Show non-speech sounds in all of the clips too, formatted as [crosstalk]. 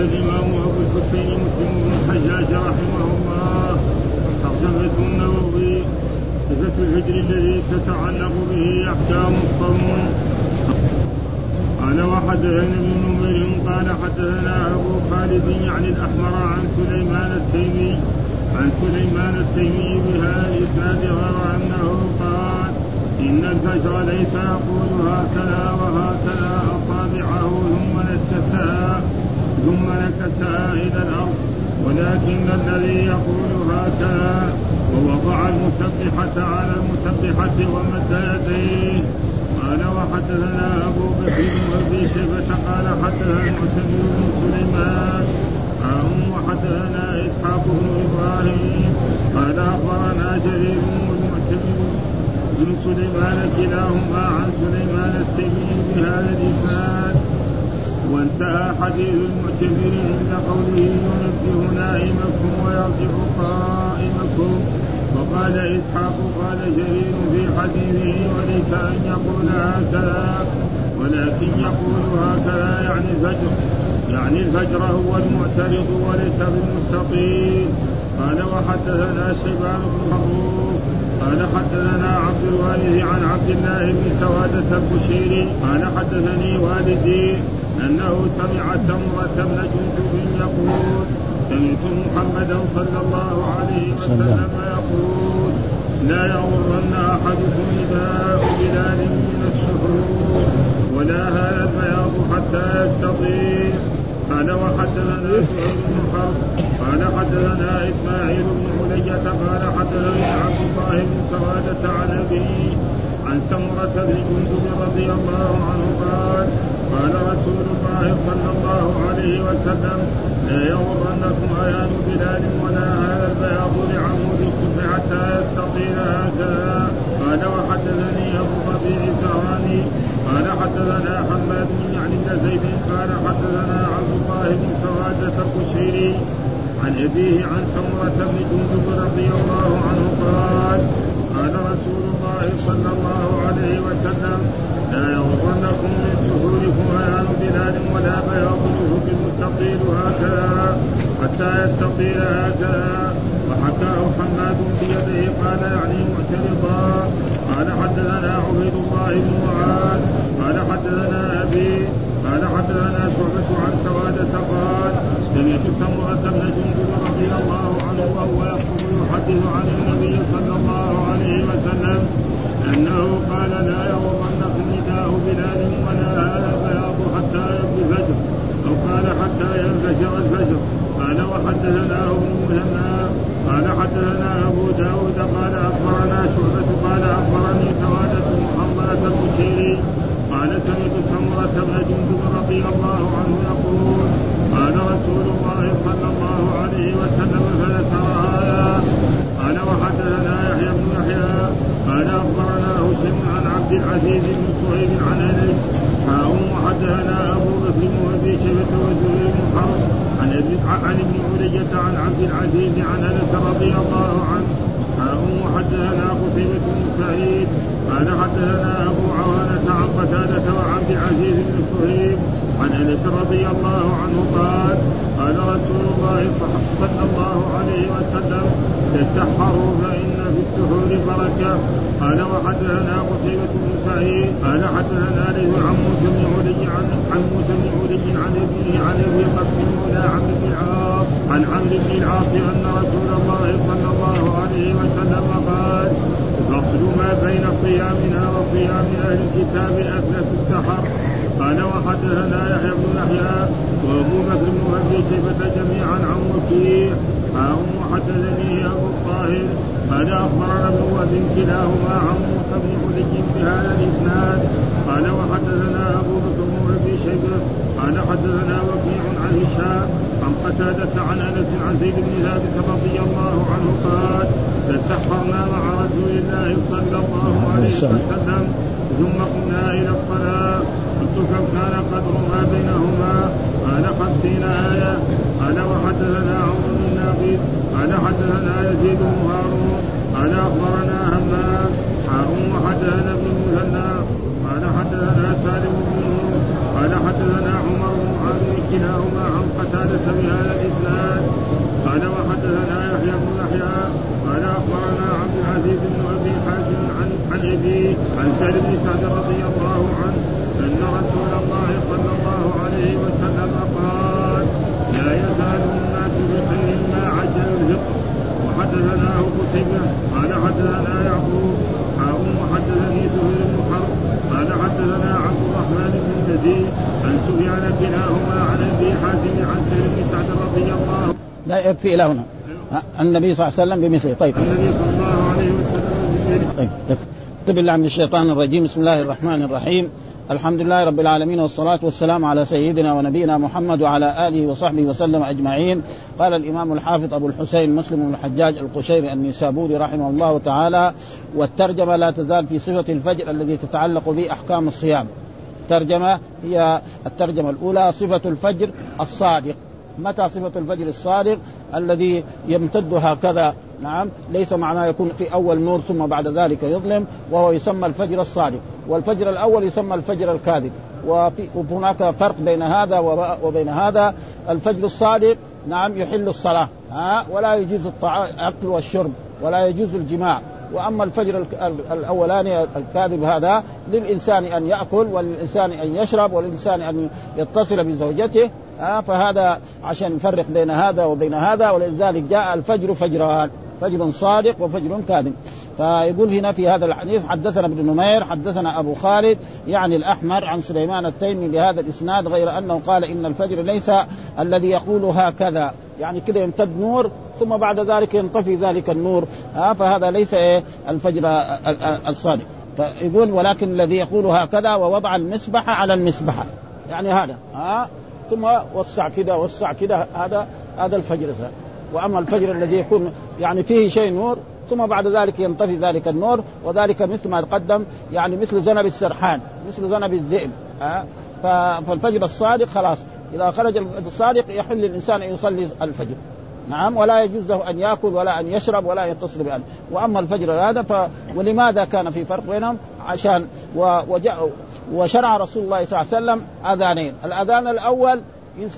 الإمام أبو الحسين مسلم بن الحجاج رحمه الله ترجمة النووي صفة الهجر الذي تتعلق به أحكام الصوم قال وحدثنا ابن نمير قال حدثنا أبو خالد يعني الأحمر عن سليمان التيمي. عن سليمان التيمي بهذا الإسناد غير أنه قال إن الفجر ليس يقول هكذا وهكذا أصابعه ثم نكسها ثم نكسها إلى الأرض ولكن الذي يقول هكذا ووضع المسبحة على المسبحة ومد يديه. قال وحدثنا أبو بكر بن شيبة قال حدثنا المعتمر بن سليمان. وحدثنا إسحاق بن إبراهيم. قال أخبرنا جرير والمعتمر بن سليمان كلاهما عن سليمان التيمي بهذا الإسناد. وانتهى حديث المعتمر عند قوله ينبه نائمكم ويرجع قائمكم. وقال إسحاق قال جرير في حديثه وليس أن يقول هكذا ولكن يقول هكذا يعني الفجر. يعني الفجر هو المعترض وليس بالمستقيم قال وحدثنا شيبان بن مبروك قال حدثنا عبد الوارث عن عبد الله بن سوادة البشيري قال حدثني والدي أنه سمع سمرة بن جندب يقول سمعت محمدا صلى الله عليه وسلم يقول لا يغرن أحدكم نداء بلال من الشهور ولا هذا البياض حتى يستطيع. قال وحدثنا سعيد بن حرب قال حدثنا إسماعيل بن علية قال حدثني عبد الله بن سوادة عن أبيه عن سمرة بن جندب رضي الله عنه قال قال رسول الله صلى الله عليه وسلم لا يغرنكم ايان بلال ولا هذا البياض لعمود الكفر حتى يستطيل هكذا. قال وحدثني أبو ربيع الزهراني. قال حدثنا حماد بن يعني بن زيد. قال حدثنا عبد الله بن سوادة القشيري عن أبيه عن سمرة بن جندب رضي الله عنه قال قال رسول الله صلى الله عليه وسلم لا يغرنكم من سهولكم هيان بلال ولا بياض بالمستطيل هكذا حتى يستطيل هكذا وحكاه حماد بيده قال يعني معترضا قال حدثنا عبيد الله بن معاذ قال حدثنا ابي قال حدثنا شعبة عن سوادة قال سمعت سمرة بن جندب رضي الله عنه وهو يقول يحدث عن النبي صلى الله عليه وسلم انه قال لا يغرنكم نداء بلال ولا هذا البياض حتى يبدو الفجر أو قال حتى ينفجر الفجر قال مهنا قال حدثنا أبو داود قال أخبرنا شعبة قال أخبرني سوادة محمد المشيري قال سمعت سمرة بن جندب رضي الله عنه يقول قال رسول الله صلى الله عليه وسلم فذكر هذا قال وحدثنا يحيى بن يحيى. قال أخبرنا هشام عن عبد العزيز بن صهيب عن أنس. حاء وحدثنا أبو بكر بن أبي شيبة وزهير بن حرب عن ابن عن ابن علية عن عبد العزيز عن أنس رضي الله عنه حاء وحدثنا قتيبة بن سعيد قال حدثنا أبو عوانة عن قتادة وعبد العزيز بن صهيب عن انس رضي الله عنه قال قال رسول الله صلى الله عليه وسلم تسحروا فإن في السحور بركة. قال وحدثنا قتيبة بن سعيد. قال حدثنا ليث عن موسى بن علي عن عن موسى بن علي عن ابيه عن ابي قبس مولى عمرو بن العاص عن عمرو بن العاص أن رسول الله صلى الله عليه وسلم قال فصل ما بين صيامنا وصيام أهل الكتاب اكلة السحر. قال وحدثنا يحيى بن يحيى وابو بكر بن ابي شيبه جميعا عن وكيع. قال وحدثني أبو الطاهر. قال أخبرنا ابن وهب كلاهما عن موسى بن علي بهذا الإسناد. قال وحدثنا أبو بكر بن ابي شيبه قال حدثنا وكيع عن هشام عن قتادة عن أنس عن زيد بن ثابت رضي الله عنه قال تسحرنا مع رسول الله صلى الله عليه وسلم ثم قمنا إلى الصلاة. قلت كم كان قدر ما بينهما؟ قال خمسين آية. قال وحدثنا عمرو بن ناقد قال حدثنا يزيد بن هارون. قال أخبرنا همام هارون وحدثنا ابن المثنى. قال حدثنا سالم بن قال حدثنا عمر بن عامر كلاهما عن قتادة عن سعد بن سعد رضي الله عنه أن رسول الله صلى الله عليه وسلم قال لا يزال الناس بخير ما عجل الفطر. وحدثناه قتيبة قال حدثنا يعقوب حاء وحدثني زهير بن حرب قال حدثنا عبد الرحمن بن يزيد عن سفيان كلاهما عن أبي حازم عن سعد بن سعد رضي الله لا يكفي إلى هنا. النبي صلى الله عليه وسلم بمثله. طيب. النبي صلى الله عليه وسلم بمثله. طيب اكتب بالله من الشيطان الرجيم. بسم الله الرحمن الرحيم. الحمد لله رب العالمين والصلاة والسلام على سيدنا ونبينا محمد وعلى آله وصحبه وسلم أجمعين. قال الإمام الحافظ أبو الحسين مسلم بن الحجاج القشيري النسابوري رحمه الله تعالى والترجمة لا تزال في صفة الفجر الذي تتعلق به أحكام الصيام. الترجمة هي الترجمة الأولى صفة الفجر الصادق. متى صفة الفجر الصادق؟ الذي يمتد هكذا نعم ليس معناه يكون في أول نور ثم بعد ذلك يظلم وهو يسمى الفجر الصادق. والفجر الأول يسمى الفجر الكاذب. وهناك فرق بين هذا وبين هذا. الفجر الصادق نعم يحل الصلاة ها ولا يجوز الأكل والشرب ولا يجوز الجماع. وأما الفجر الأولاني الكاذب هذا للإنسان أن يأكل وللإنسان أن يشرب وللإنسان أن يتصل بزوجته فهذا عشان نفرق بين هذا وبين هذا ولذلك جاء الفجر فجران. فجر صادق وفجر كاذب. فيقول هنا في هذا الحديث حدثنا ابن نمير حدثنا أبو خالد يعني الأحمر عن سليمان التيمي بهذا الإسناد غير أنه قال إن الفجر ليس الذي يقول هكذا. يعني كده يمتد نور ثم بعد ذلك ينطفي ذلك النور. ها فهذا ليس إيه؟ الفجر الصادق. فيقول ولكن الذي يقول هكذا ووضع المسبحة على المسبحة يعني هذا. ها ثم وسع كده وسع كده هذا هذا الفجر. وأما الفجر الذي يكون يعني فيه شيء نور ثم بعد ذلك ينطفي ذلك النور وذلك مثل ما تقدم يعني مثل ذنب السرحان مثل ذنب الذئب ها؟ فالفجر الصادق خلاص. إذا خرج الصادق يحل للانسان أن يصلي الفجر. نعم ولا يجوز له أن يأكل ولا أن يشرب ولا يتصل بأهله وأما الفجر هذا ف ولماذا كان في فرق بينهم؟ عشان و... وجاء وشرع رسول الله صلى الله عليه وسلم أذانين، الأذان الأول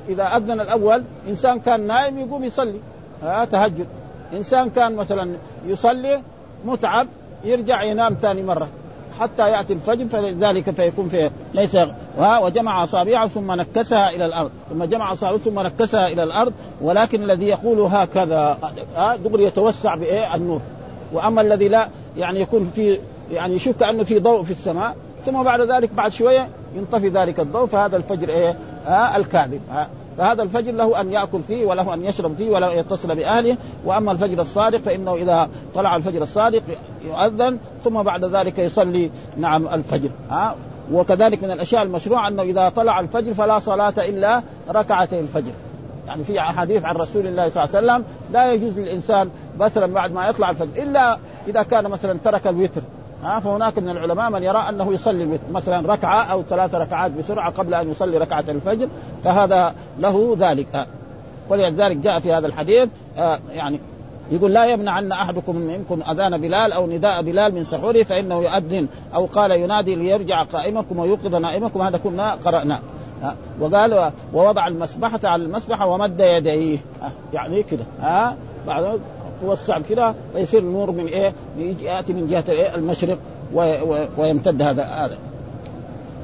إذا أذن الأول إنسان كان نائم يقوم يصلي. ها تهجد، إنسان كان مثلا يصلي متعب يرجع ينام ثاني مرة. حتى يأتي الفجر فلذلك فيكون في ليس وجمع أصابعه ثم نكسها إلى الأرض. ثم جمع أصابعه ثم نكسها إلى الأرض. ولكن الذي يقول هكذا دغري يتوسع بإيه؟ النور. وأما الذي لا يعني يكون في يعني يشوف كانه في ضوء في السماء ثم بعد ذلك بعد شوية ينطفي ذلك الضوء فهذا الفجر إيه؟ آه الكاذب. آه فهذا الفجر له أن يأكل فيه وله أن يشرب فيه ولا يتصل بأهله. وأما الفجر الصادق فإنه إذا طلع الفجر الصادق يؤذن ثم بعد ذلك يصلي. نعم الفجر. ها؟ وكذلك من الأشياء المشروعة أنه إذا طلع الفجر فلا صلاة إلا ركعتي الفجر. يعني في أحاديث عن رسول الله صلى الله عليه وسلم لا يجوز للإنسان مثلا بعد ما يطلع الفجر إلا إذا كان مثلا ترك الوتر. ها فهناك من العلماء من يرى أنه يصلي مثلا ركعة أو ثلاث ركعات بسرعة قبل أن يصلي ركعة الفجر فهذا له ذلك. ولذلك جاء في هذا الحديث آه يعني يقول لا يمنعن أحدكم منكم أذان بلال أو نداء بلال من سحوره فإنه يؤذن أو قال ينادي ليرجع قائمكم ويوقظ نائمكم. هذا كنا قرأنا. وقال ووضع المسبحة على المسبحة ومد يديه. يعني كده. ها بعد توسع كده ويصير النور من إيه؟ يأتي من جهة إيه؟ المشرق ويمتد هذا هذا.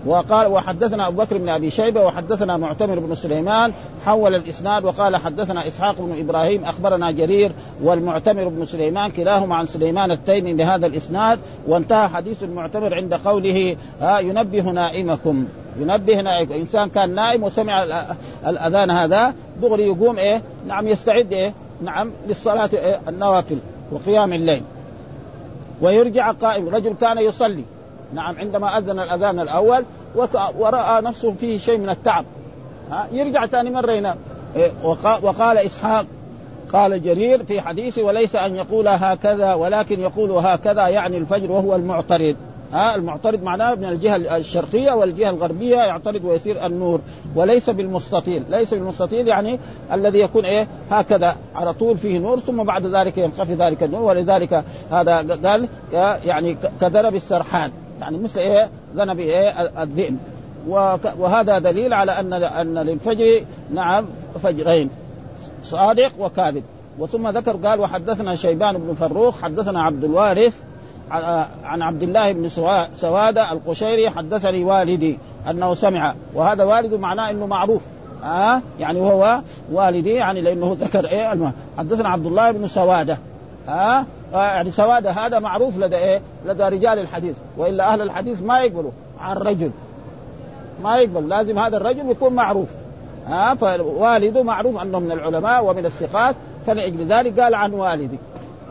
وقال وحدثنا أبو بكر بن أبي شيبة وحدثنا معتمر بن سليمان حول الإسناد وقال حدثنا إسحاق بن إبراهيم أخبرنا جرير والمعتمر بن سليمان كلاهما عن سليمان التيمي بهذا الإسناد وانتهى حديث المعتمر عند قوله ها ينبه نائمكم. ينبه نائمكم. إنسان كان نائم وسمع الأذان هذا دغري يقوم إيه؟ نعم يستعد إيه؟ نعم للصلاة النوافل وقيام الليل. ويرجع قائم رجل كان يصلي. نعم عندما أذن الأذان الأول ورأى نفسه فيه شيء من التعب. ها يرجع ثاني مرة ينام وقال إسحاق قال جرير في حديثه وليس أن يقول هكذا ولكن يقول هكذا يعني الفجر وهو المعترض. ها المعترض معناه من الجهة الشرقية والجهة الغربية يعترض ويصير النور وليس بالمستطيل، ليس بالمستطيل يعني الذي يكون إيه هكذا على طول فيه نور ثم بعد ذلك ينخفي ذلك النور ولذلك هذا قال يعني كذنب السرحان. يعني مثل إيه ذنب إيه الذئب. وهذا دليل على أن أن للفجر نعم فجرين صادق وكاذب. وثم ذكر قال وحدثنا شيبان بن فروخ حدثنا عبد الوارث عن عبد الله بن سوادة القشيري حدثني والدي أنه سمع وهذا والد معناه إنه معروف. آه؟ يعني وهو والدي يعني لأنه ذكر إيه المهم. حدثنا عبد الله بن سوادة. ها آه يعني سوادة هذا معروف لدى إيه؟ لدى رجال الحديث. وإلا أهل الحديث ما يقبلوا. عن رجل. ما يقبل. لازم هذا الرجل يكون معروف. ها فوالده معروف أنه من العلماء ومن الثقات. فلأجل ذلك قال عن والدي.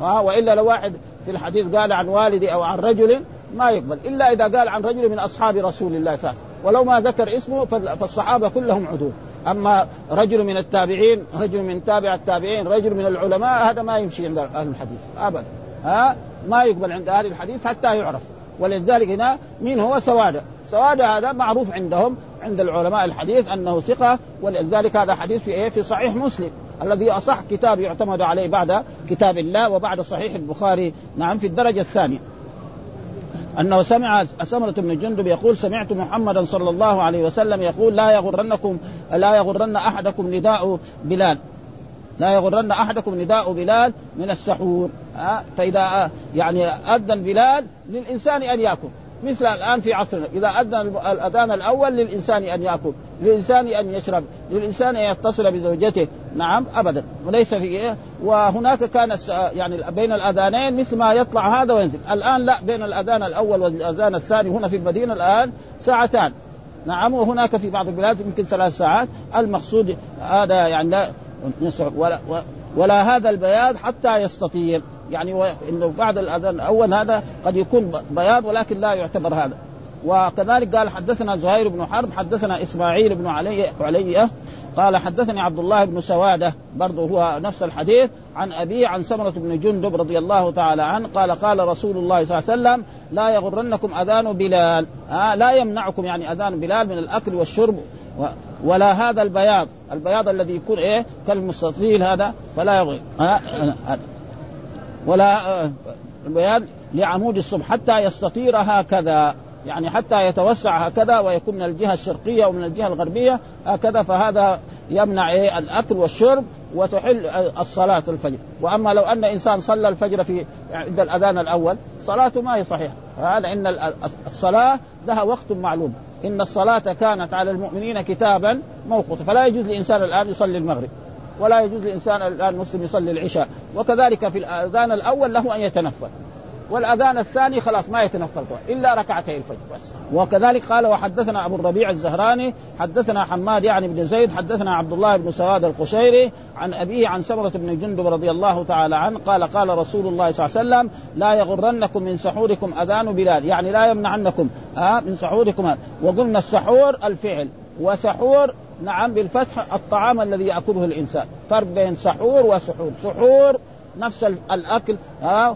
ها وإلا لو واحد في الحديث قال عن والدي أو عن رجل ما يقبل إلا إذا قال عن رجل من أصحاب رسول الله صلى الله عليه وسلم. ولو ما ذكر اسمه فالصحابة كلهم عدول. أما رجل من التابعين رجل من تابع التابعين رجل من العلماء هذا ما يمشي عند أهل الحديث ابدا. ها؟ ما يقبل عند أهل الحديث حتى يعرف. ولذلك هنا مين هو؟ سوادة. سوادة هذا معروف عندهم عند العلماء الحديث أنه ثقة ولذلك هذا حديث في إيه؟ في صحيح مسلم. الذي أصح كتاب يعتمد عليه بعد كتاب الله وبعد صحيح البخاري. نعم في الدرجة الثانية. أنه سمع سمرة بن جندب يقول سمعت محمدا صلى الله عليه وسلم يقول لا يغرنكم لا يغرن أحدكم نداء بلال. لا يغرن أحدكم نداء بلال من السحور. فإذا يعني أذن بلال للإنسان أن يأكل. مثل الآن في عصرنا. إذا اذن الأذان الأول للإنسان أن يأكل للإنسان أن يشرب للإنسان أن يتصل بزوجته. نعم ابدا. وليس في إيه؟ وهناك كان يعني بين الأذانين مثل ما يطلع هذا وينزل. الآن لا بين الأذان الأول والأذان الثاني هنا في المدينة الآن ساعتان. نعم وهناك في بعض البلاد يمكن ثلاث ساعات. المقصود هذا يعني لا ولا, ولا هذا البياض حتى يستطير يعني إنه بعد الأذان الأول هذا قد يكون بياض ولكن لا يعتبر هذا. وكذلك قال حدثنا زهير بن حرب حدثنا إسماعيل بن علي علي قال حدثني عبد الله بن سوادة برضه هو نفس الحديث عن أبيه عن سمرة بن جندب رضي الله تعالى عنه قال قال رسول الله صلى الله عليه وسلم لا يغرنكم أذان بلال. آه لا يمنعكم يعني أذان بلال من الأكل والشرب ولا هذا البياض. البياض الذي يكون إيه؟ كالمستطيل هذا فلا يغري آه ولا آه، البياض لعمود الصبح حتى يستطير هكذا يعني حتى يتوسع هكذا ويكون من الجهة الشرقية ومن الجهة الغربية هكذا فهذا يمنع إيه الأكل والشرب وتحل الصلاة الفجر. وأما لو أن إنسان صلى الفجر في عند الأذان الأول صلاته ما هي صحيحة. هذا إن الصلاة لها وقت معلوم. إن الصلاة كانت على المؤمنين كتابا موقوتا. فلا يجوز لإنسان الآن يصلي المغرب. ولا يجوز لانسان الآن مسلم يصلي العشاء. وكذلك في الأذان الأول له أن يتنفل. والأذان الثاني خلاص ما يتنفل إلا ركعتي الفجر بس. وكذلك قال وحدثنا أبو الربيع الزهراني حدثنا حماد يعني بن زيد حدثنا عبد الله بن سواد القشيري عن أبيه عن سمرة بن جندب رضي الله تعالى عنه قال قال رسول الله صلى الله عليه وسلم لا يغرنكم من سحوركم أذان بلال. يعني لا يمنعنكم آه من سحوركم وقلنا السحور الفعل وسحور نعم بالفتح الطعام الذي يأكله الإنسان. فرق بين سحور وسحور. سحور نفس الأكل ها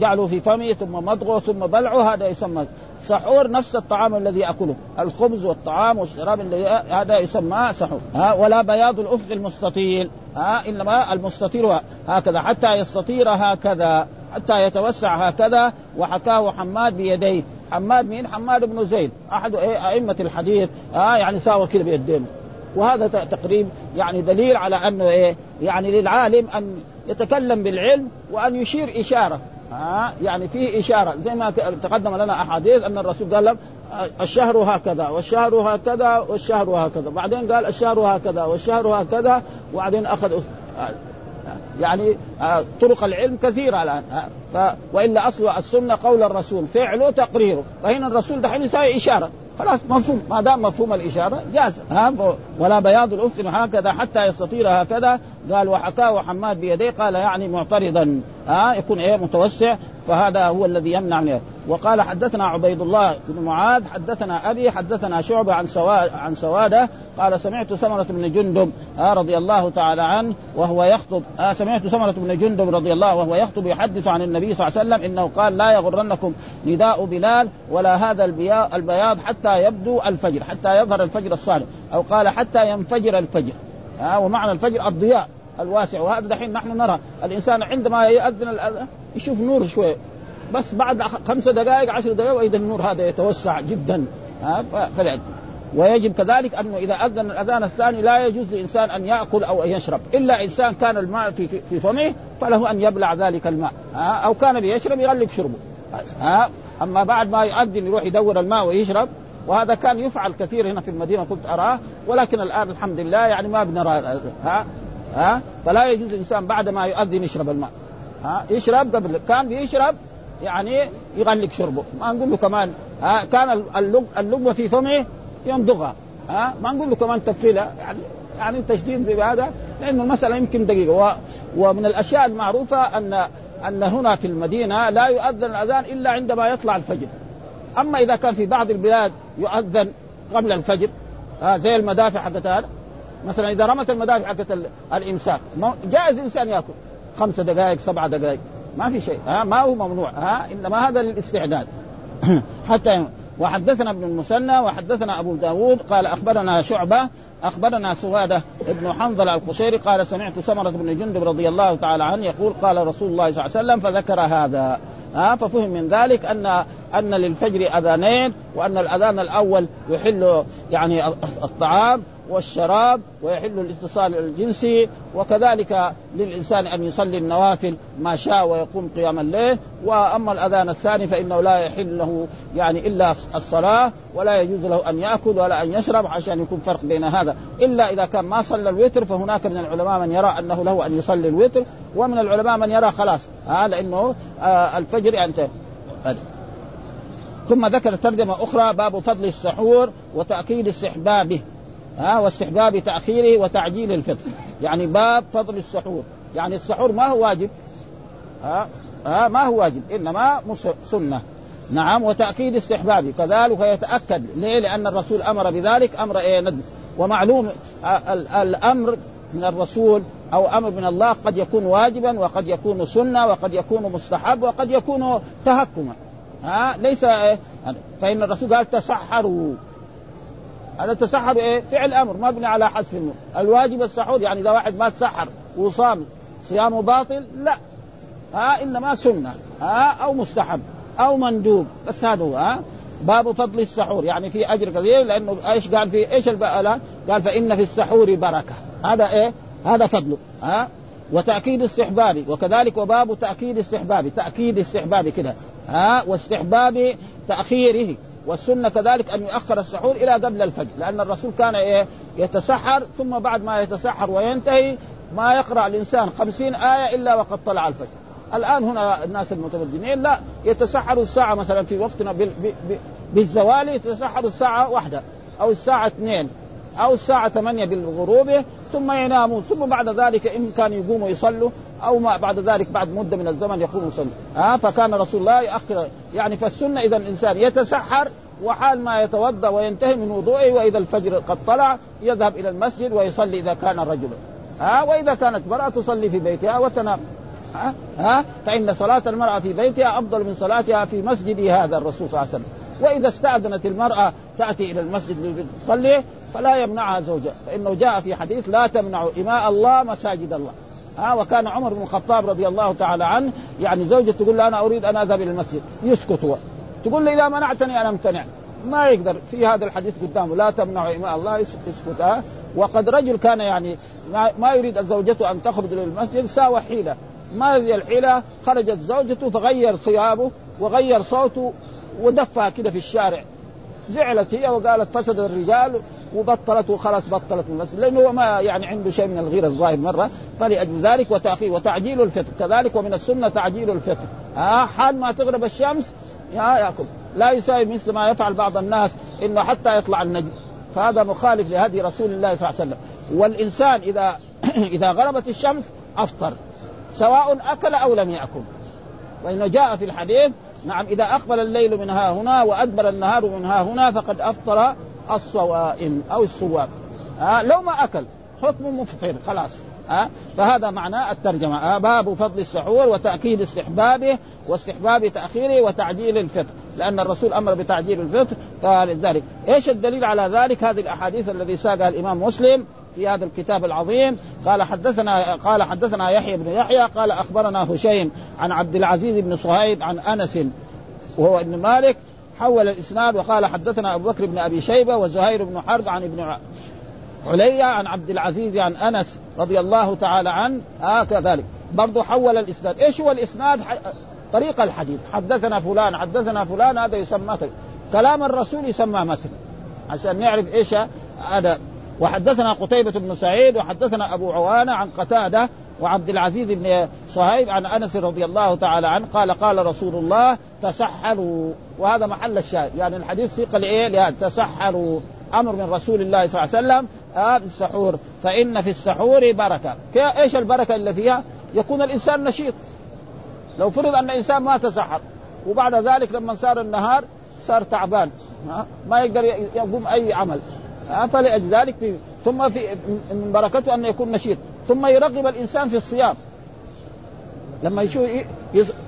جعله في فمه ثم مضغه ثم بلعه هذا يسمى سحور نفس الطعام الذي يأكله. الخبز والطعام والشراب الذي هذا يسمى سحور ها ولا بياض الأفق المستطيل ها إنما المستطيل هكذا. حتى يستطير هكذا حتى يتوسع هكذا وحكاه حماد بيديه. حماد مين؟ حماد بن زيد أحد أئمة الحديث ها يعني ساوى كذا بيديه وهذا تقريب يعني دليل على انه إيه يعني للعالم أن يتكلم بالعلم وأن يشير إشارة. ها؟ يعني فيه إشارة. زي ما تقدم لنا أحاديث أن الرسول قال الشهر هكذا والشهر هكذا والشهر هكذا. بعدين قال الشهر هكذا والشهر هكذا. وبعدين أخذ يعني آه، طرق العلم كثيرة الآن. ف... وإلا أصل السنة قول الرسول فعله تقريره. فهنا الرسول دحين يساوي إشارة. خلاص مفهوم. ما دام مفهوم الإشارة جاز. ها؟ ولا بياض الاف هكذا حتى يستطير هكذا. قال وحكاه حماد بيديه قال يعني معترضا. ها؟ يكون إيه؟ متوسع. فهذا هو الذي يمنع منه وقال حدثنا عبيد الله بن معاذ حدثنا أبي حدثنا شعبة عن سوا عن سوادة قال سمعت سمره بن جندب آه رضي الله تعالى عنه وهو يخطب آه سمعت سمره بن جندب رضي الله وهو يخطب يحدث عن النبي صلى الله عليه وسلم إنه قال لا يغرنكم نداء بلال ولا هذا البياض حتى يبدو الفجر حتى يظهر الفجر الصالح أو قال حتى ينفجر الفجر آه ومعنى الفجر الضياء الواسع وهذا دحين نحن نرى الإنسان عندما يؤذن يشوف نور شوي بس بعد خمس دقائق عشر دقائق وإذا النور هذا يتوسع جدا. ها فلعب ويجب كذلك انه إذا أذن الأذان الثاني لا يجوز لإنسان أن يأكل أو أن يشرب. إلا إنسان كان الماء في في فمه فله أن يبلع ذلك الماء. أو كان ليشرب يغلق شربه. أما بعد ما يؤذن يروح يدور الماء ويشرب وهذا كان يفعل كثير هنا في المدينة كنت أراه. ولكن الآن الحمد لله يعني ما بنرى ها. ها. فلا يجوز الانسان بعد ما يؤذن يشرب الماء. ها يشرب قبل كان بيشرب يعني يغلق شربه. ما نقول له كمان ها كان اللقمة في فمه يمضغها ها ما نقول له كمان تفصيلها يعني يعني تشديد بهذا لأنه المسألة يمكن دقيقة. و... ومن الأشياء المعروفة ان أن هنا في المدينة لا يؤذن الأذان إلا عندما يطلع الفجر. أما إذا كان في بعض البلاد يؤذن قبل الفجر ها زي المدافع حقت هذا مثلا إذا رمت المدافع حقت الإمساك جائز الإنسان يأكل خمسة دقائق سبعة دقائق. ما في شيء. ها ما هو ممنوع. ها إنما هذا للاستعداد. [clears throat] حتى وحدثنا ابن المثنى وحدثنا أبو داود قال أخبرنا شعبة أخبرنا سوادة ابن حنظل القشيري قال سمعت سمرة بن جندب رضي الله تعالى عنه يقول قال رسول الله صلى الله عليه وسلم فذكر هذا. ها ففهم من ذلك أن أن للفجر أذانين وأن الأذان الأول يحل يعني الطعام والشراب ويحل الاتصال الجنسي وكذلك للإنسان أن يصلي النوافل ما شاء ويقوم قيام الليل. وأما الأذان الثاني فإنه لا يحل له يعني إلا الصلاة ولا يجوز له أن يأكل ولا أن يشرب عشان يكون فرق بين هذا. إلا إذا كان ما صلى الوتر فهناك من العلماء من يرى أنه له أن يصلي الوتر ومن العلماء من يرى خلاص. هذا لأنه آه الفجر أنت. ثم ذكر ترجمة أخرى باب فضل السحور وتأكيد استحبابه. ها واستحباب تأخيره وتعجيل الفطر يعني باب فضل السحور. يعني السحور ما هو واجب. ها ها ما هو واجب إنما سنة. نعم وتأكيد استحبابه. كذلك يتأكد ليه؟ لأن الرسول أمر بذلك أمر إيه؟ ندب ومعلوم الأمر من الرسول أو أمر من الله قد يكون واجبا وقد يكون سنة وقد يكون مستحب وقد يكون تهكما. ها ليس إيه؟ فإن الرسول قال تسحروا. هذا التسحر إيه؟ فعل أمر مبني على حذف النور، الواجب السحور يعني إذا واحد ما تسحر وصام صيامه باطل لا. ها إنما سنة. ها أو مستحب أو مندوب. بس هذا هو ها. باب فضل السحور يعني في أجر كثير لأنه إيش قال في إيش الان؟ قال فإن في السحور بركة. هذا إيه؟ هذا فضله ها. وتأكيد استحبابي وكذلك وباب تأكيد استحبابي تأكيد استحبابي كده ها. واستحباب تأخيره. والسنة كذلك أن يؤخر السحور إلى قبل الفجر لأن الرسول كان إيه؟ يتسحر ثم بعد ما يتسحر وينتهي ما يقرأ الإنسان خمسين آية إلا وقد طلع الفجر. الآن هنا الناس المتمدنين لا يتسحروا الساعة مثلا في وقتنا بالزوال يتسحروا الساعة واحدة أو الساعة اثنين. أو الساعة ثمانية بالغروب ثم ينامون ثم بعد ذلك إن كانوا يقوموا يصلوا أو ما بعد ذلك بعد مدة من الزمن يقوموا يصلوا ها فكان رسول الله يؤخر يعني فالسنة إذا الإنسان يتسحر وحال ما يتوضأ وينتهي من وضوءه وإذا الفجر قد طلع يذهب إلى المسجد ويصلي إذا كان رجلا. ها وإذا كانت امرأة تصلي في بيتها وتنام. ها فإن صلاة المرأة في بيتها أفضل من صلاتها في مسجد هذا الرسول صلى الله عليه وسلم. وإذا استأذنت المرأة تأتي إلى المسجد لتصلي فلا يمنعها زوجها فإنه جاء في حديث لا تمنعوا إماء الله مساجد الله. ها وكان عمر بن الخطاب رضي الله تعالى عنه يعني زوجته تقول له أنا أريد أن أذهب إلى المسجد. يسكت هو. تقول له إذا منعتني أنا أمتنع. ما يقدر. في هذا الحديث قدامه. لا تمنعوا إماء الله يسكت ها؟ وقد رجل كان يعني ما يريد زوجته أن تخرج للمسجد ساوى حيلة. ما هذه الحيلة؟ خرجت زوجته فغير ثيابه وغير صوته ودفها كده في الشارع. زعلت هي وقالت فسد الرجال وبطلت وخلاص بطلت المسجد لأنه هو ما يعني عنده شيء من الغيره الظاهر مرة. فلأجل ذلك وتاخير وتعجيل الفطر. كذلك ومن السنة تعجيل الفطر. ها حال ما تغرب الشمس يا ياكل لا يساوي مثل ما يفعل بعض الناس إنه حتى يطلع النجم. فهذا مخالف لهدي رسول الله صلى الله عليه وسلم. والإنسان اذا [clears throat] إذا غربت الشمس أفطر سواء أكل أو لم يأكل. وإنه جاء في الحديث نعم إذا أقبل الليل من ها هنا وأدبر النهار من ها هنا فقد أفطر الصوائم أو الصواب. آه لو ما أكل حكم مفطر خلاص. آه فهذا معنى الترجمة. آه باب فضل السحور وتأكيد استحبابه واستحباب تأخيره وتعجيل الفطر لأن الرسول أمر بتعجيل الفطر فلذلك إيش الدليل على ذلك؟ هذه الأحاديث الذي ساقها الإمام مسلم. في هذا الكتاب العظيم. قال حدثنا قال حدثنا يحيى بن يحيى قال أخبرنا هشيم عن عبد العزيز بن صهيب عن أنس وهو ابن مالك حول الإسناد وقال حدثنا أبو بكر بن أبي شيبة وزهير بن حرب عن ابن عليا عن عبد العزيز عن أنس رضي الله تعالى عنه. آه برضه حول الإسناد. إيش هو الإسناد؟ طريق الحديث. حدثنا فلان حدثنا فلان هذا يسمى كلام الرسول يسمى متن عشان نعرف إيش هذا وحدثنا قتيبة بن سعيد وحدثنا أبو عوانة عن قتادة وعبد العزيز بن صهيب عن أنس رضي الله تعالى عنه قال قال رسول الله تسحروا وهذا محل الشاهد. يعني الحديث لايه؟ لهذا تسحروا أمر من رسول الله صلى الله عليه وسلم. آه بالسحور فإن في السحور بركة. إيش البركة اللي فيها؟ يكون الإنسان نشيط. لو فرض أن الانسان ما تسحر وبعد ذلك لما صار النهار صار تعبان ما يقدر يقوم أي عمل. فلذلك في ثم في من بركته أن يكون نشيط. ثم يرغب الإنسان في الصيام. لما يشوف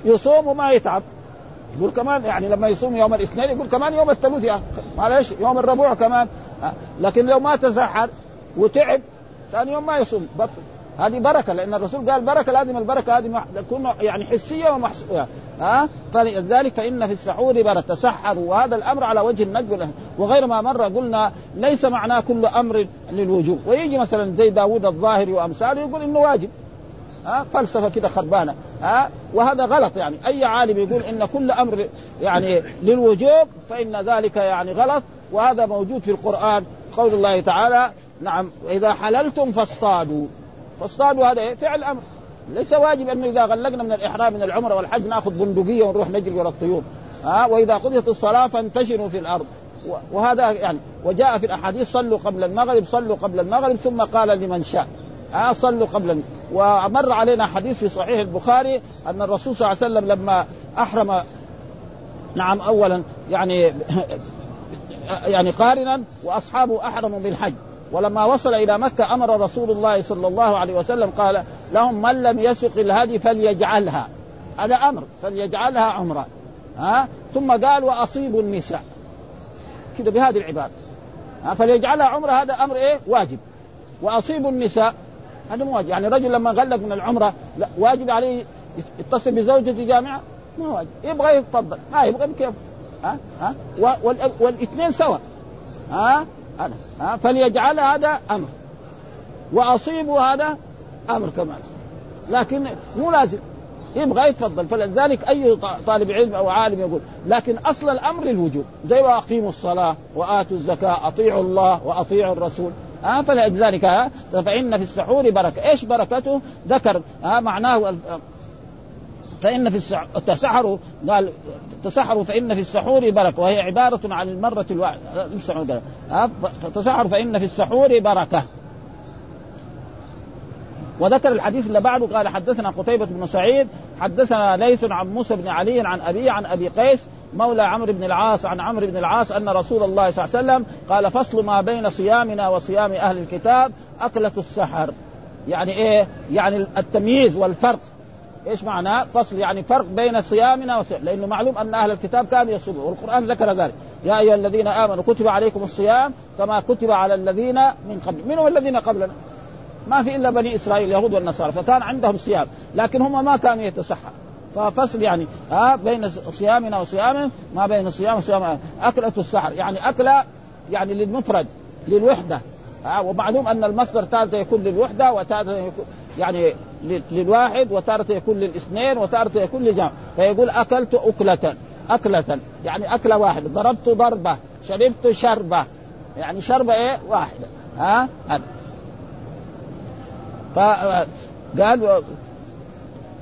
يصوم وما يتعب. يقول كمان يعني لما يصوم يوم الاثنين يقول كمان يوم الثلاث يا معلش يوم الربوع كمان. لكن لو ما تسحر وتعب ثاني يوم ما يصوم. بطل هذه بركة لأن الرسول قال بركة لازم البركة هذه تكون يعني حسية ومحسوسه ها؟ فلذلك فان في السحور بركه تسحروا وهذا الأمر على وجه الندب وغير ما مر قلنا ليس معناه كل أمر للوجوب. ويجي مثلا زي داوود الظاهري وأمثاله يقول إنه واجب. ها؟ فلسفة كده خربانة. ها؟ وهذا غلط يعني. أي عالم يقول إن كل أمر يعني للوجوب فإن ذلك يعني غلط. وهذا موجود في القرآن. قول الله تعالى نعم إذا حللتم فاصطادوا. فاصطادوا هذا إيه؟ فعل أمر. ليس واجب أنه إذا غلقنا من الإحرام من العمرة والحج نأخذ بندقية ونروح نجري ورا الطيور. ها؟ وإذا قضيت الصلاة فانتشروا في الأرض. وهذا يعني وجاء في الأحاديث صلوا قبل المغرب صلوا قبل المغرب ثم قال لمن شاء. ها؟ صلوا قبل ومر علينا حديث في صحيح البخاري أن الرسول صلى الله عليه وسلم لما أحرم نعم اولا يعني [laughs] يعني قارنا وأصحابه أحرموا بالحج. ولما وصل إلى مكة أمر رسول الله صلى الله عليه وسلم قال لهم من لم يسق الهدي فليجعلها. هذا أمر فليجعلها عمرة. ها؟ ثم قال وأصيبوا النساء. كده بهذه العبارة. ها؟ فليجعلها عمرة هذا أمر إيه؟ واجب. وأصيبوا النساء هذا مو واجب. يعني رجل لما غلق من العمرة لا واجب عليه يتصل بزوجته جامعة؟ ما واجب. يبغى يتفضل. ما يبغى كيف ها؟ ها؟ والإثنين سوا. ها؟ هذا. فليجعل هذا أمر. وأصيب هذا أمر كمان لكن مو لازم. يبغى يتفضل. فلذلك أي طالب علم أو عالم يقول لكن أصل الأمر الوجوب. زي واقيموا الصلاة وآتوا الزكاة أطيعوا الله وأطيعوا الرسول. ها فلذلك ها فإن في السحور بركة. إيش بركته؟ ذكر ها معناه فإن في التسحر قال تسحروا فإن في السحور بركة. وهي عبارة عن المرة الواحدة. تسحروا فإن في السحور بركة. وذكر الحديث اللي بعده قال حدثنا قتيبة بن سعيد حدثنا ليث عن موسى بن علي عن أبي عن أبي قيس مولى عمرو بن العاص عن عمرو بن العاص أن رسول الله صلى الله عليه وسلم قال فصل ما بين صيامنا وصيام أهل الكتاب أكلة السحر. يعني إيه؟ يعني التمييز والفرق إيش معناه؟ فصل يعني فرق بين صيامنا وصيام لأنه معلوم أن أهل الكتاب كانوا يصومون والقرآن ذكر ذلك يا أيها الذين آمنوا كتب عليكم الصيام كما كتب على الذين من قبل من هم الذين قبلنا؟ ما في إلا بني إسرائيل اليهود والنصارى فكان عندهم صيام لكن هم ما كانوا يتسحر ففصل يعني ها بين صيامنا وصيامهم ما بين صيام وصيام أكلة السحر يعني أكلة يعني للمفرد للوحدة ومعلوم أن المصدر تارة يكون للوحدة وتارة يعني للواحد وتارة يكون للاثنين وتارة يكون للجمع فيقول أكلت أكلة أكلة. يعني أكلة واحدة. ضربت ضربة شربت شربة. يعني شربة إيه؟ واحدة. ها؟ فقال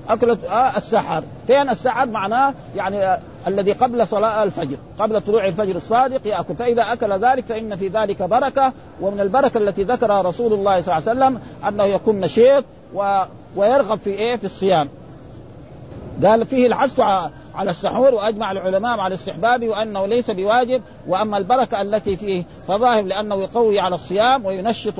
أكلة آه السحر. فين السحر؟ معناه يعني آه الذي قبل صلاة الفجر. قبل طلوع الفجر الصادق يأكل. فإذا أكل ذلك فإن في ذلك بركة. ومن البركة التي ذكرها رسول الله صلى الله عليه وسلم أنه يكون نشيط و... ويرغب في إيه؟ في الصيام. قال فيه الحث على السحور وأجمع العلماء على استحبابه وأنه ليس بواجب وأما البركة التي فيه فظاهر لأنه يقوي على الصيام وينشط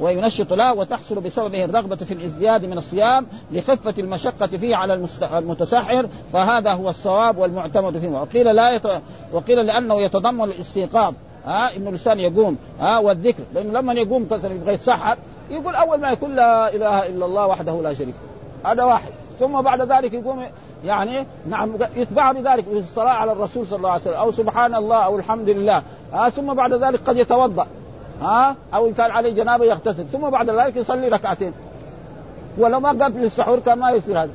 وينشط له وتحصل بسببه الرغبة في الازدياد من الصيام لخفة المشقة فيه على المتسحر فهذا هو الصواب والمعتمد فيه. وقيل لا يت... وقيل لأنه يتضمن الاستيقاظ. ها إنه الإنسان يقوم. ها والذكر. لأنه لما يقوم مثلا يبغى يتسحر. يقول أول ما يقول لا إله إلا الله وحده لا شريك هذا واحد. ثم بعد ذلك يقوم يعني نعم يتبع بذلك في الصلاة على الرسول صلى الله عليه وسلم. أو سبحان الله أو الحمد لله. آه ثم بعد ذلك قد يتوضأ. ها آه أو إن كان عليه جنابة يغتسل. ثم بعد ذلك يصلي ركعتين. ولو ما قبل السحور كان ما يصير هذا.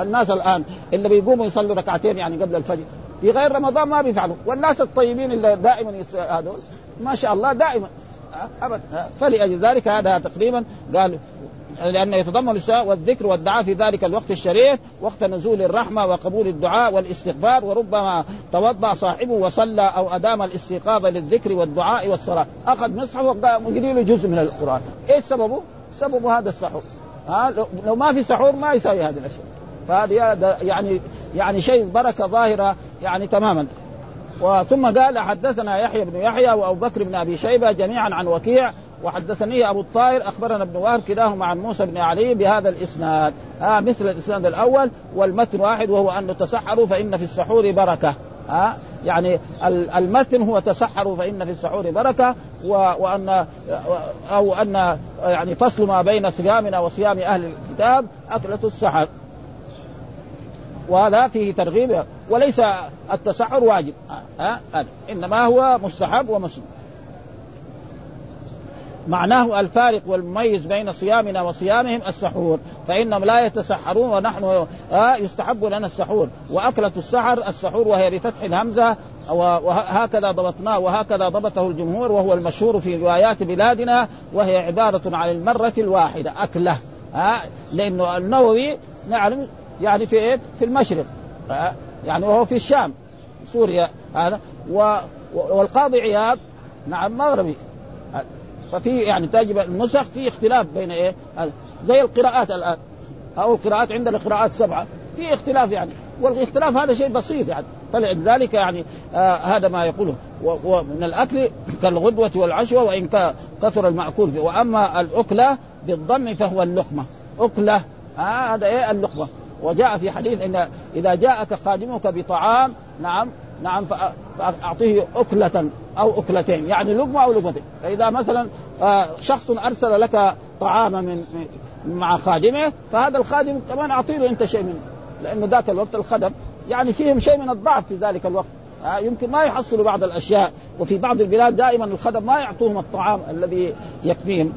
الناس الآن اللي بيقوموا يصلوا ركعتين يعني قبل الفجر. في غير رمضان ما بيفعلوا. والناس الطيبين اللي دائما هذول ما شاء الله دائما. ابدا فلأجل ذلك هذا تقريبا قال لأنه يتضمن السؤال والذكر والدعاء في ذلك الوقت الشريف وقت نزول الرحمة وقبول الدعاء والاستغفار وربما توضأ صاحبه وصلى أو أدام الاستيقاظ للذكر والدعاء والصلاة. أخذ مصحف وقري له جزء من القرآن. إيش سببه؟ سببه هذا السحور. ها لو ما في سحور ما يساوي هذه الأشياء. فهذه يعني يعني شيء بركة ظاهرة يعني تماما. وثم قال حدثنا يحيى بن يحيى وأبو بكر بن أبي شيبة جميعا عن وكيع وحدثني أبو الطاهر أخبرنا ابن وهب كلاهما عن موسى بن علي بهذا الإسناد. آه مثل الإسناد الأول والمتن واحد وهو أن تسحروا فإن في السحور بركة. آه يعني المتن هو تسحروا فإن في السحور بركة وأن أو أن يعني فصل ما بين صيامنا وصيام أهل الكتاب أكلة السحر. وهذا فيه ترغيب وليس التسحر واجب ها أه؟ إنما هو مستحب ومسلم معناه الفارق والمميز بين صيامنا وصيامهم السحور فإنهم لا يتسحرون ونحن يستحب لنا السحور وأكلة السحر السحور وهي بفتح الهمزة وهكذا ضبطناه وهكذا ضبطه الجمهور وهو المشهور في روايات بلادنا وهي عبارة عن المرة الواحدة أكلة ها لأنه النووي نعلم يعني في إيه؟ في المشرق يعني وهو في الشام سوريا هذا. والقاضي عياض نعم مغربي. ففي يعني تجب النسخ في اختلاف بين إيه؟ زي القراءات الآن. أو القراءات عندنا قراءات سبعة. في اختلاف يعني. والاختلاف هذا شيء بسيط يعني. فلذلك يعني آه هذا ما يقوله. ومن الأكل كالغدوة والعشوة وإن كثر المأكول وأما الأكلة بالضم فهو اللقمة. أكلة آه هذا إيه؟ اللقمة. وجاء في حديث إن إذا جاءك خادمك بطعام نعم نعم فأعطيه أكلة أو أكلتين يعني لقمة أو لقمتين. فإذا مثلا شخص أرسل لك طعاما من مع خادمه فهذا الخادم كمان اعطي له أنت شيء منه لأنه ذاك الوقت الخدم يعني فيهم شيء من الضعف في ذلك الوقت. يمكن ما يحصلوا بعض الأشياء وفي بعض البلاد دائما الخدم ما يعطوهم الطعام الذي يكفيهم.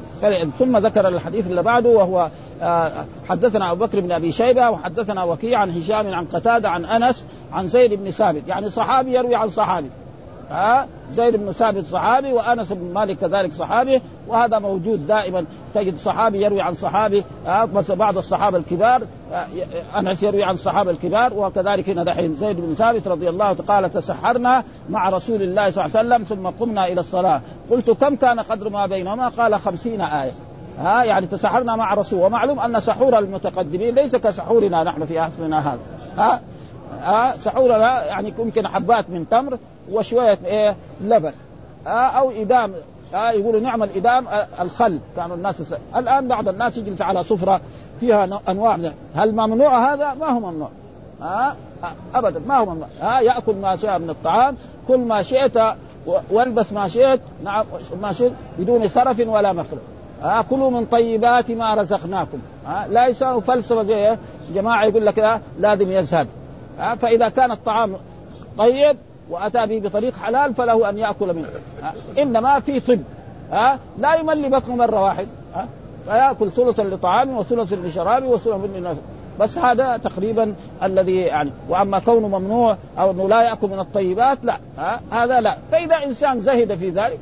ثم ذكر الحديث اللي بعده وهو حدثنا أبو بكر بن أبي شيبة وحدثنا وكيع عن هشام عن قتادة عن أنس عن زيد بن ثابت. يعني صحابي يروي عن صحابي. ها؟ زيد بن ثابت صحابي وأنس بن مالك كذلك صحابي وهذا موجود دائما. تجد صحابي يروي عن صحابي مثل بعض الصحابة الكبار أنس يروي عن الصحابه الكبار وكذلك هنا دحين زيد بن ثابت رضي الله قال تسحرنا مع رسول الله صلى الله عليه وسلم ثم قمنا إلى الصلاة. قلت كم كان قدر ما بينهما؟ قال خمسين آية. ها؟ يعني تسحرنا مع رسول ومعلوم أن سحور المتقدمين ليس كسحورنا نحن في عصرنا هذا. ها؟ ها؟ سحورنا يعني يمكن حبات من تمر وشوية إيه لبن. أو إدام. آه يقولوا نعم الإدام الخل. كانوا الناس يس... الآن بعض الناس يجلس على سفرة فيها أنواع من هل ممنوع هذا؟ ما هو ممنوع. آه ابدا ما هو ممنوع. آه يأكل ما شاء من الطعام. كل ما شئت والبس ما شئت. نعم ما شئت بدون سرف ولا مخرج آه كلوا من طيبات ما رزقناكم. آه لا يساوي فلسفة زي جماعة يقول لك آه لازم يزهد. آه فإذا كان الطعام طيب وأتى به بطريق حلال فله أن يأكل منه. إنما في طب. آه لا يملي بطنه مرة واحد. آه فيأكل ثلثا لطعامه وثلثا لشرابه وثلثا لنفسه بس هذا تقريبا الذي يعني وأما كونه ممنوع أو إنه لا يأكل من الطيبات لا. ها؟ هذا لا. فإذا إنسان زهد في ذلك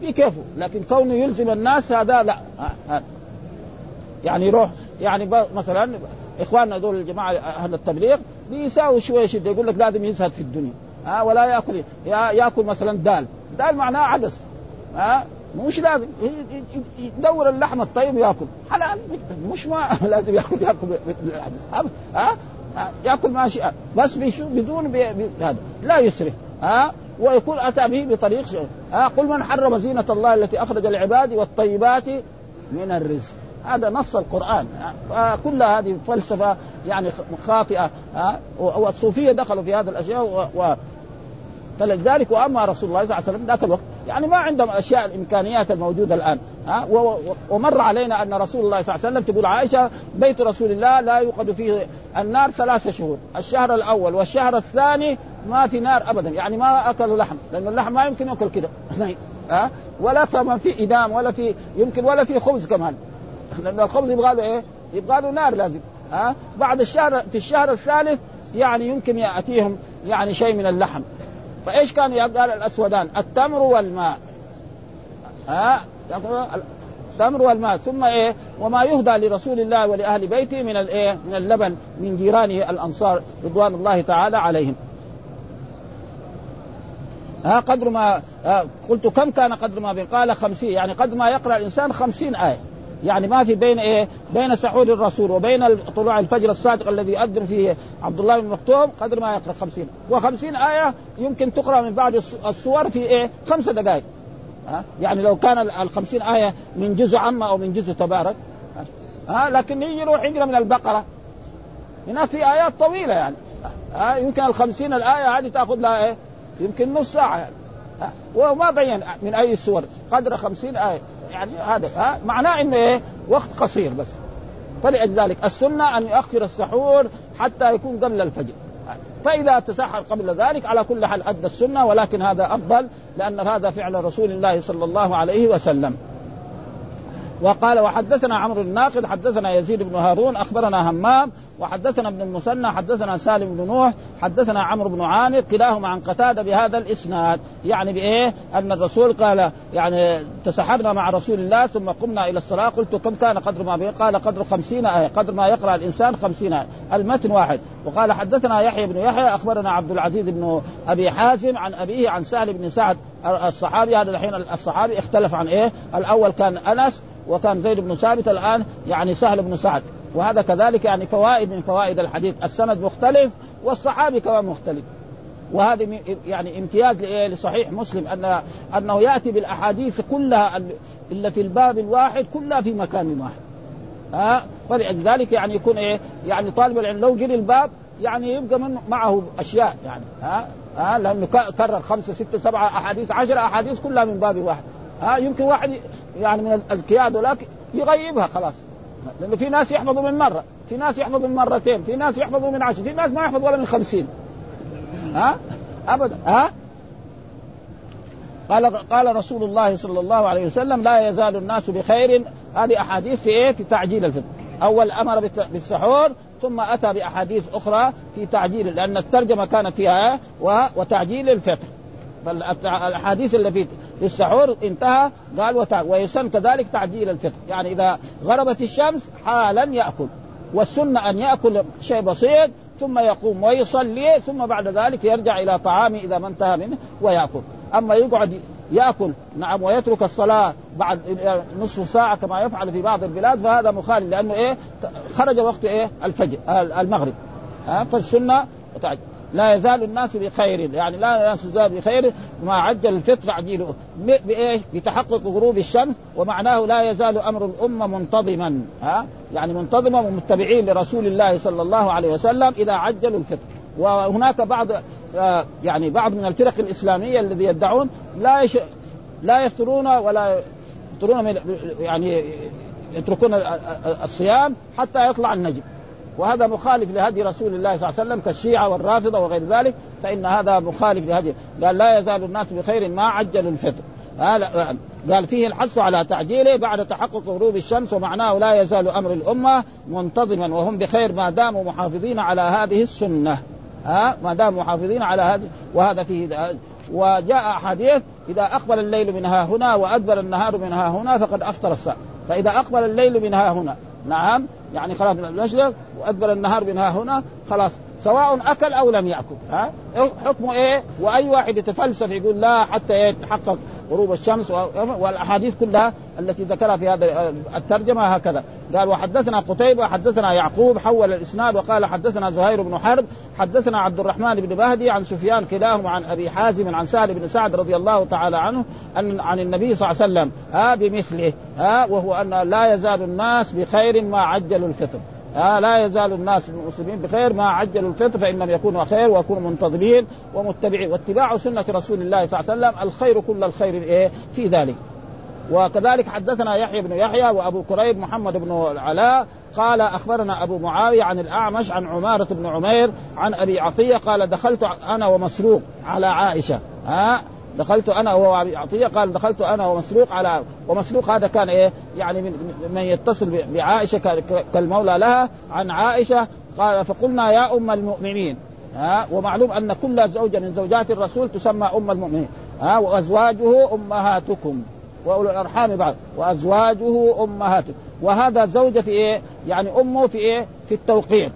في كيفه لكن كونه يلزم الناس هذا لا. ها؟ ها؟ يعني يروح يعني مثلا إخواننا دول الجماعة أهل التبليغ بيساوي شوية شدة يقول لك لازم يزهد في الدنيا. ها ولا يأكل يأكل مثلا دال. دال معناه عدس ها مش لازم. يدور اللحم الطيب وياكل حلال مش ما [laughs] لازم يأكل يأكل بالعدس. ها يأكل ما شاء بس بدون هذا لا يسرف ها ويكون أتى به بطريق ها قل من حرم زينة الله التي أخرج لعباده والطيبات من الرزق. هذا نص القرآن. كل هذه فلسفة يعني خاطئة والصوفية دخلوا في هذه الأشياء و... فلذلك وأما رسول الله صلى الله عليه وسلم ذاك الوقت يعني ما عندهم أشياء الإمكانيات الموجودة الآن ها؟ ومر علينا أن رسول الله صلى الله عليه وسلم تقول عائشة بيت رسول الله لا يوقد فيه النار ثلاثة شهور الشهر الأول والشهر الثاني ما في نار ابدا يعني ما أكلوا لحم لأن اللحم ما يمكن يأكل كده [laughs] ها؟ ولا كمان في إدام ولا في يمكن ولا في خبز كمان [laughs] لأن الخبز يبغى له إيه؟ يبغى له نار لازم ها؟ بعد الشهر في الشهر الثالث يعني يمكن يأتيهم يعني شيء من اللحم. فايش كان قال الأسودان التمر والماء. ها؟ التمر والماء. ثم إيه؟ وما يهدى لرسول الله ولأهل بيته من الايه من اللبن من جيرانه الأنصار رضوان الله تعالى عليهم. ها؟ قدر ما قلت كم كان قدر ما بين؟ قال خمسين. يعني قدر ما يقرأ الإنسان خمسين آية. يعني ما في بين إيه؟ بين سحور الرسول وبين طلوع الفجر الصادق الذي يؤذن فيه عبد الله بن مكتوم قدر ما يقرأ خمسين. وخمسين آية يمكن تقرأ من بعد الصور في إيه؟ خمسة دقائق. ها؟ يعني لو كان الخمسين آية من جزء عامة أو من جزء تبارك. ها؟ لكن يجي يروح يقرأ من البقرة. هناك في آيات طويلة يعني. ها؟ يمكن الخمسين الآية هذه تأخذ لها إيه؟ يمكن نص ساعة يعني. وما بين من أي سور قدر خمسين آية. يعني هذا ها؟ معناه إنه إيه؟ وقت قصير بس. فلذلك السنة أن يؤخر السحور حتى يكون قبل الفجر. فإذا تسحر قبل ذلك على كل حال أدى السنة ولكن هذا أفضل لأن هذا فعل رسول الله صلى الله عليه وسلم. وقال وحدثنا عمرو الناقد حدثنا يزيد بن هارون أخبرنا همام وحدثنا ابن المثنى حدثنا سالم بن نوح حدثنا عمرو بن عامر كلاهما عن قتادة بهذا الإسناد يعني بإيه؟ أن الرسول قال يعني تسحرنا مع رسول الله ثم قمنا إلى الصلاة قلت كم كان قدر ما بيه؟ قال قدر خمسين آية قدر ما يقرأ الإنسان خمسين آية المتن واحد وقال حدثنا يحيى بن يحيى أخبرنا عبد العزيز بن أبي حازم عن أبيه عن سهل بن سعد الصحابي هذا الحين الصحابي اختلف عن إيه؟ الأول كان أنس وكان زيد بن ثابت الآن يعني سهل بن سعد. وهذا كذلك يعني فوائد من فوائد الحديث. السند مختلف والصحابي كمان مختلف. وهذه يعني امتياز لصحيح مسلم ان أنه يأتي بالأحاديث كلها إلا في الباب الواحد كلها في مكان واحد. ها؟ فلذلك يعني يكون إيه؟ يعني طالب العلم لو جري الباب يعني يبقى من معه أشياء يعني. ها؟ ها لأنه كرر خمسة ستة سبعة أحاديث عشر أحاديث كلها من باب واحد. ها يمكن واحد يعني من الكياد ولكن يغيبها خلاص. لأنه في ناس يحفظوا من مرة في ناس يحفظوا من مرتين في ناس يحفظوا من عشر في ناس ما يحفظ ولا من خمسين. ها؟ أبدا. ها؟ قال قال رسول الله صلى الله عليه وسلم لا يزال الناس بخير. هذه أحاديث في إيه؟ في تعجيل الفطر أول أمر بالسحور ثم أتى بأحاديث أخرى في تعجيل لأن الترجمة كانت فيها وتعجيل الفطر فالأحاديث اللي في السحور انتهى قال. ويسن كذلك تعجيل الفطر يعني إذا غربت الشمس حالا يأكل والسنة أن يأكل شيء بسيط ثم يقوم ويصلي ثم بعد ذلك يرجع إلى طعامه إذا ما انتهى منه ويأكل أما يقعد يأكل. نعم ويترك الصلاة بعد نصف ساعة كما يفعل في بعض البلاد فهذا مخالف لأنه إيه؟ خرج وقت إيه؟ الفجر المغرب. ها؟ فالسنة لا يزال الناس بخير يعني لا يزال بخير ما عجل الفطر تعجيله بإيه؟ بتحقق غروب الشمس ومعناه لا يزال أمر الأمة منتظما. ها؟ يعني منتظما ومتبعين لرسول الله صلى الله عليه وسلم إذا عجلوا الفطر. وهناك بعض آه يعني بعض من الفرق الإسلامية الذي يدعون لا يش... لا يفطرون ولا يفطرون من يعني يتركون الصيام حتى يطلع النجم. وهذا مخالف لهدي رسول الله صلى الله عليه وسلم كالشيعة والرافضة وغير ذلك فإن هذا مخالف لهدي. قال لا يزال الناس بخير ما عجلوا الفطر. قال فيه الحث على تعجيله بعد تحقق غروب الشمس ومعناه لا يزال أمر الأمة منتظما وهم بخير ما داموا محافظين على هذه السنة. ها ما داموا محافظين على هذه وهذا فيه وجاء حديث إذا أقبل الليل من ها هنا وأدبر النهار من ها هنا فقد أفطر الصائم فإذا أقبل الليل من ها هنا نعم يعني خلاص المشرق وأدبر النهار من ها هنا خلاص سواء أكل أو لم يأكل ها؟ حكمه إيه؟ وأي واحد يتفلسف يقول لا حتى يتحقق غروب الشمس والأحاديث كلها التي ذكرها في هذا الترجمة هكذا. قال وحدثنا قتيبة حدثنا يعقوب حول الإسناد وقال حدثنا زهير بن حرب حدثنا عبد الرحمن بن مهدي عن سفيان كلاهما عن أبي حازم عن سهل بن سعد رضي الله تعالى عنه ان عن النبي صلى الله عليه وسلم ها بمثله ها وهو أن لا يزال الناس بخير ما عجلوا الفطر. آه لا يزال الناس المسلمين بخير ما عجلوا الفطر فانهم يكونوا خير ويكونوا منتظمين ومتبعين. واتباع سنة رسول الله صلى الله عليه وسلم الخير كل الخير إيه في ذلك. وكذلك حدثنا يحيى بن يحيى وأبو كريب محمد بن العلاء قال أخبرنا أبو معاوية عن الأعمش عن عمارة بن عمير عن أبي عطية قال دخلت أنا ومسروق على عائشة ها دخلت أنا وهو عطية؟ قال دخلت أنا ومسروق على ومسروق هذا كان إيه؟ يعني من, من يتصل بعائشة كالمولى لها عن عائشة. قال فقلنا يا أم المؤمنين. ها؟ ومعلوم أن كل زوجه من زوجات الرسول تسمى أم المؤمنين. ها؟ وأزواجه أمهاتكم. واولو الارحام بعض. وأزواجه أمهاتكم. وهذا زوجة في إيه؟ يعني أمه في إيه؟ في التوقير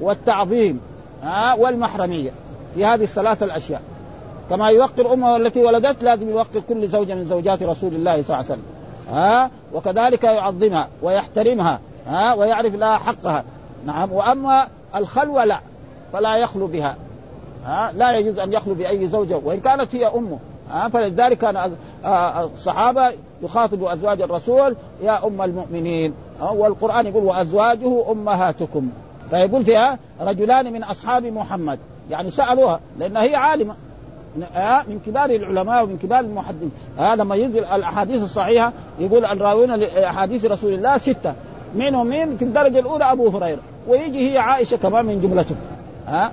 والتعظيم. ها؟ والمحرمية. في هذه الثلاثة الأشياء. كما يوقر امه التي ولدت لازم يوقر كل زوجة من زوجات رسول الله صلى الله عليه وسلم. ها؟ وكذلك يعظمها ويحترمها ها؟ ويعرف لها حقها. نعم. وأما الخلوة لا فلا يخلو بها ها؟ لا يجوز أن يخلو بأي زوجه وإن كانت هي أمه ها؟ فلذلك كان الصحابة يخاطبوا أزواج الرسول يا أم المؤمنين. والقرآن يقول وأزواجه أمهاتكم. فيقول فيها رجلان من أصحاب محمد يعني سألوها لأن هي عالمة. من كبار العلماء ومن كبار المحدثين. آه لما ينزل الأحاديث الصحيحة يقول الراوين لأحاديث رسول الله ستة. منهم مين؟ في الدرجة الأولى أبو هريرة. ويجي هي عائشة كمان من جملتهم ها؟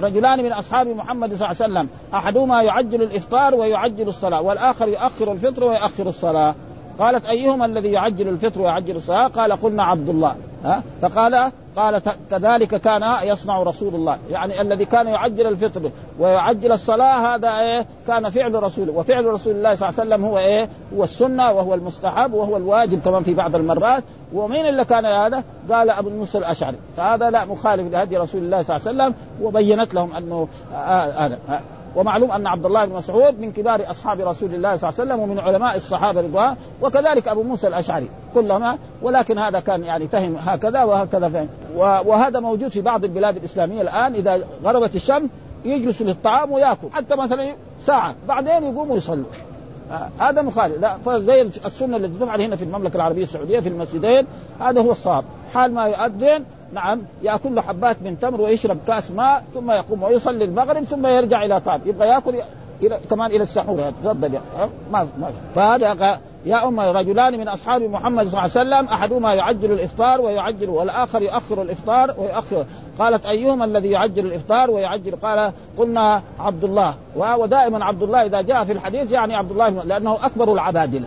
رجلان من أصحاب محمد صلى الله عليه وسلم. أحدهما يعجل الإفطار ويعجل الصلاة والآخر يؤخر الفطر ويؤخر الصلاة. قالت أيهما الذي يعجل الفطر ويعجل الصلاة؟ قال قلنا عبد الله. ها؟ فقال قال كذلك كان يصنع رسول الله. يعني الذي كان يعجل الفطر ويعجل الصلاة هذا إيه؟ كان فعل رسوله وفعل رسول الله صلى الله عليه وسلم هو إيه؟ هو السنة وهو المستحب وهو الواجب كمان في بعض المرات. ومين اللي كان هذا؟ قال أبو موسى الأشعري. فهذا لا مخالف لهدي رسول الله صلى الله عليه وسلم وبينت لهم أنه هذا آه آه ومعلوم أن عبد الله بن مسعود من كبار أصحاب رسول الله صلى الله عليه وسلم ومن علماء الصحابة رضوان وكذلك أبو موسى الأشعري كلهما ولكن هذا كان يعني فهم هكذا وهكذا فهم. وهذا موجود في بعض البلاد الإسلامية الآن إذا غربت الشمس يجلسوا للطعام ويأكل حتى مثلا ساعة بعدين يقوموا يصلوا آه هذا مخالف. لا فزي السنة التي تفعل هنا في المملكة العربية السعودية في المسجدين هذا هو الصواب. حال ما يؤذن نعم يأكل له حبات من تمر ويشرب كأس ماء ثم يقوم ويصلي المغرب ثم يرجع إلى طعام يبغى يأكل إلى كمان إلى السحور. تفضل ما ما فهذا يا أم رجلان من أصحاب محمد صلى الله عليه وسلم أحدهما يعجل الإفطار ويعجل والآخر يؤخر الإفطار ويؤخر. قالت أيهما الذي يعجل الإفطار ويعجل؟ قال قلنا عبد الله ودائما عبد الله إذا جاء في الحديث يعني عبد الله لأنه أكبر العبادلة.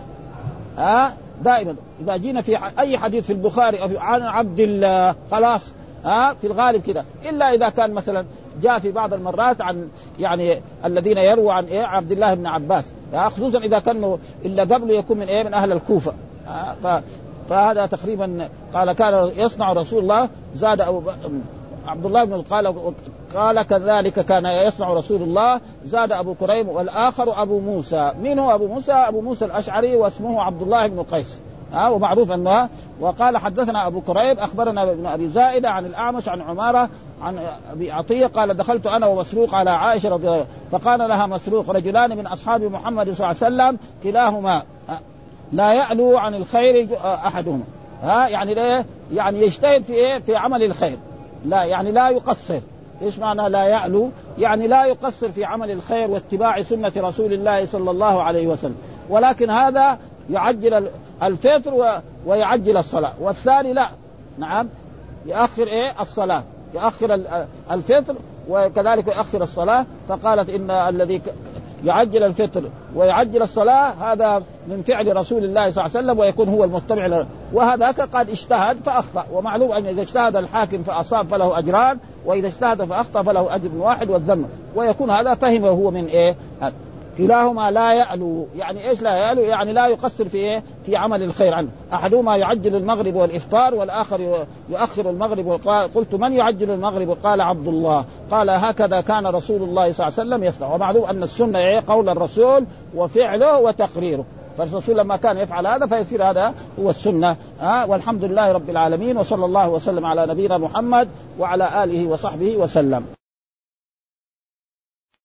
ها؟ دائما. إذا جينا في أي حديث في البخاري أو عن عبد الله خلاص ها في الغالب كذا إلا إذا كان مثلا جاء في بعض المرات عن يعني الذين يرووا عن إيه؟ عبد الله بن عباس. خصوصا إذا كانوا إلا قبل يكون من إيه؟ من أهل الكوفة. ف فهذا تقريبا قال كان يصنع رسول الله زاد أبو عبد الله بن قال قال كذلك كان يصنع رسول الله زاد أبو كريم والآخر أبو موسى من هو أبو موسى؟ أبو موسى الأشعري واسمه عبد الله بن قيس ها ومعروف أنه وقال حدثنا أبو كريب أخبرنا ابن أبي زائدة عن الأعمش عن عمارة عن أبي عطية قال دخلت أنا ومسروق على عائشة رضي الله فقال لها مسروق رجلان من أصحاب محمد صلى الله عليه وسلم كلاهما لا يعلو عن الخير أحدهما ها يعني ليه؟ يعني يجتهد في إيه؟ في عمل الخير لا يعني لا يقصر إيش معنى لا يعلو؟ يعني لا يقصر في عمل الخير واتباع سنة رسول الله صلى الله عليه وسلم. ولكن هذا يعجل الفطر ويعجل الصلاة. والثاني لا. نعم. يؤخر إيه؟ الصلاة. يؤخر الفطر وكذلك يؤخر الصلاة. فقالت إن الذي يعجل الفطر ويعجل الصلاة هذا من فعل رسول الله صلى الله عليه وسلم ويكون هو المتبع وهذاك قد اجتهد فأخطأ. ومعلوم أن إذا اجتهد الحاكم فأصاب فله أجران وإذا اجتهد فأخطأ فله أجر واحد والذم ويكون هذا فهمه هو من إيه؟ كلاهما لا يألو. يعني إيش لا يألو؟ يعني لا يقصر في إيه؟ في عمل الخير عنه. أحدهما يعجل المغرب والإفطار والآخر يؤخر المغرب قلت من يعجل المغرب؟ قال عبد الله. قال هكذا كان رسول الله صلى الله عليه وسلم يصنع ومعلوم أن السنة إيه؟ قول الرسول وفعله وتقريره. فالرسول لما كان يفعل هذا فيصير هذا هو السنة. ها والحمد لله رب العالمين وصلى الله وسلم على نبينا محمد وعلى آله وصحبه وسلم.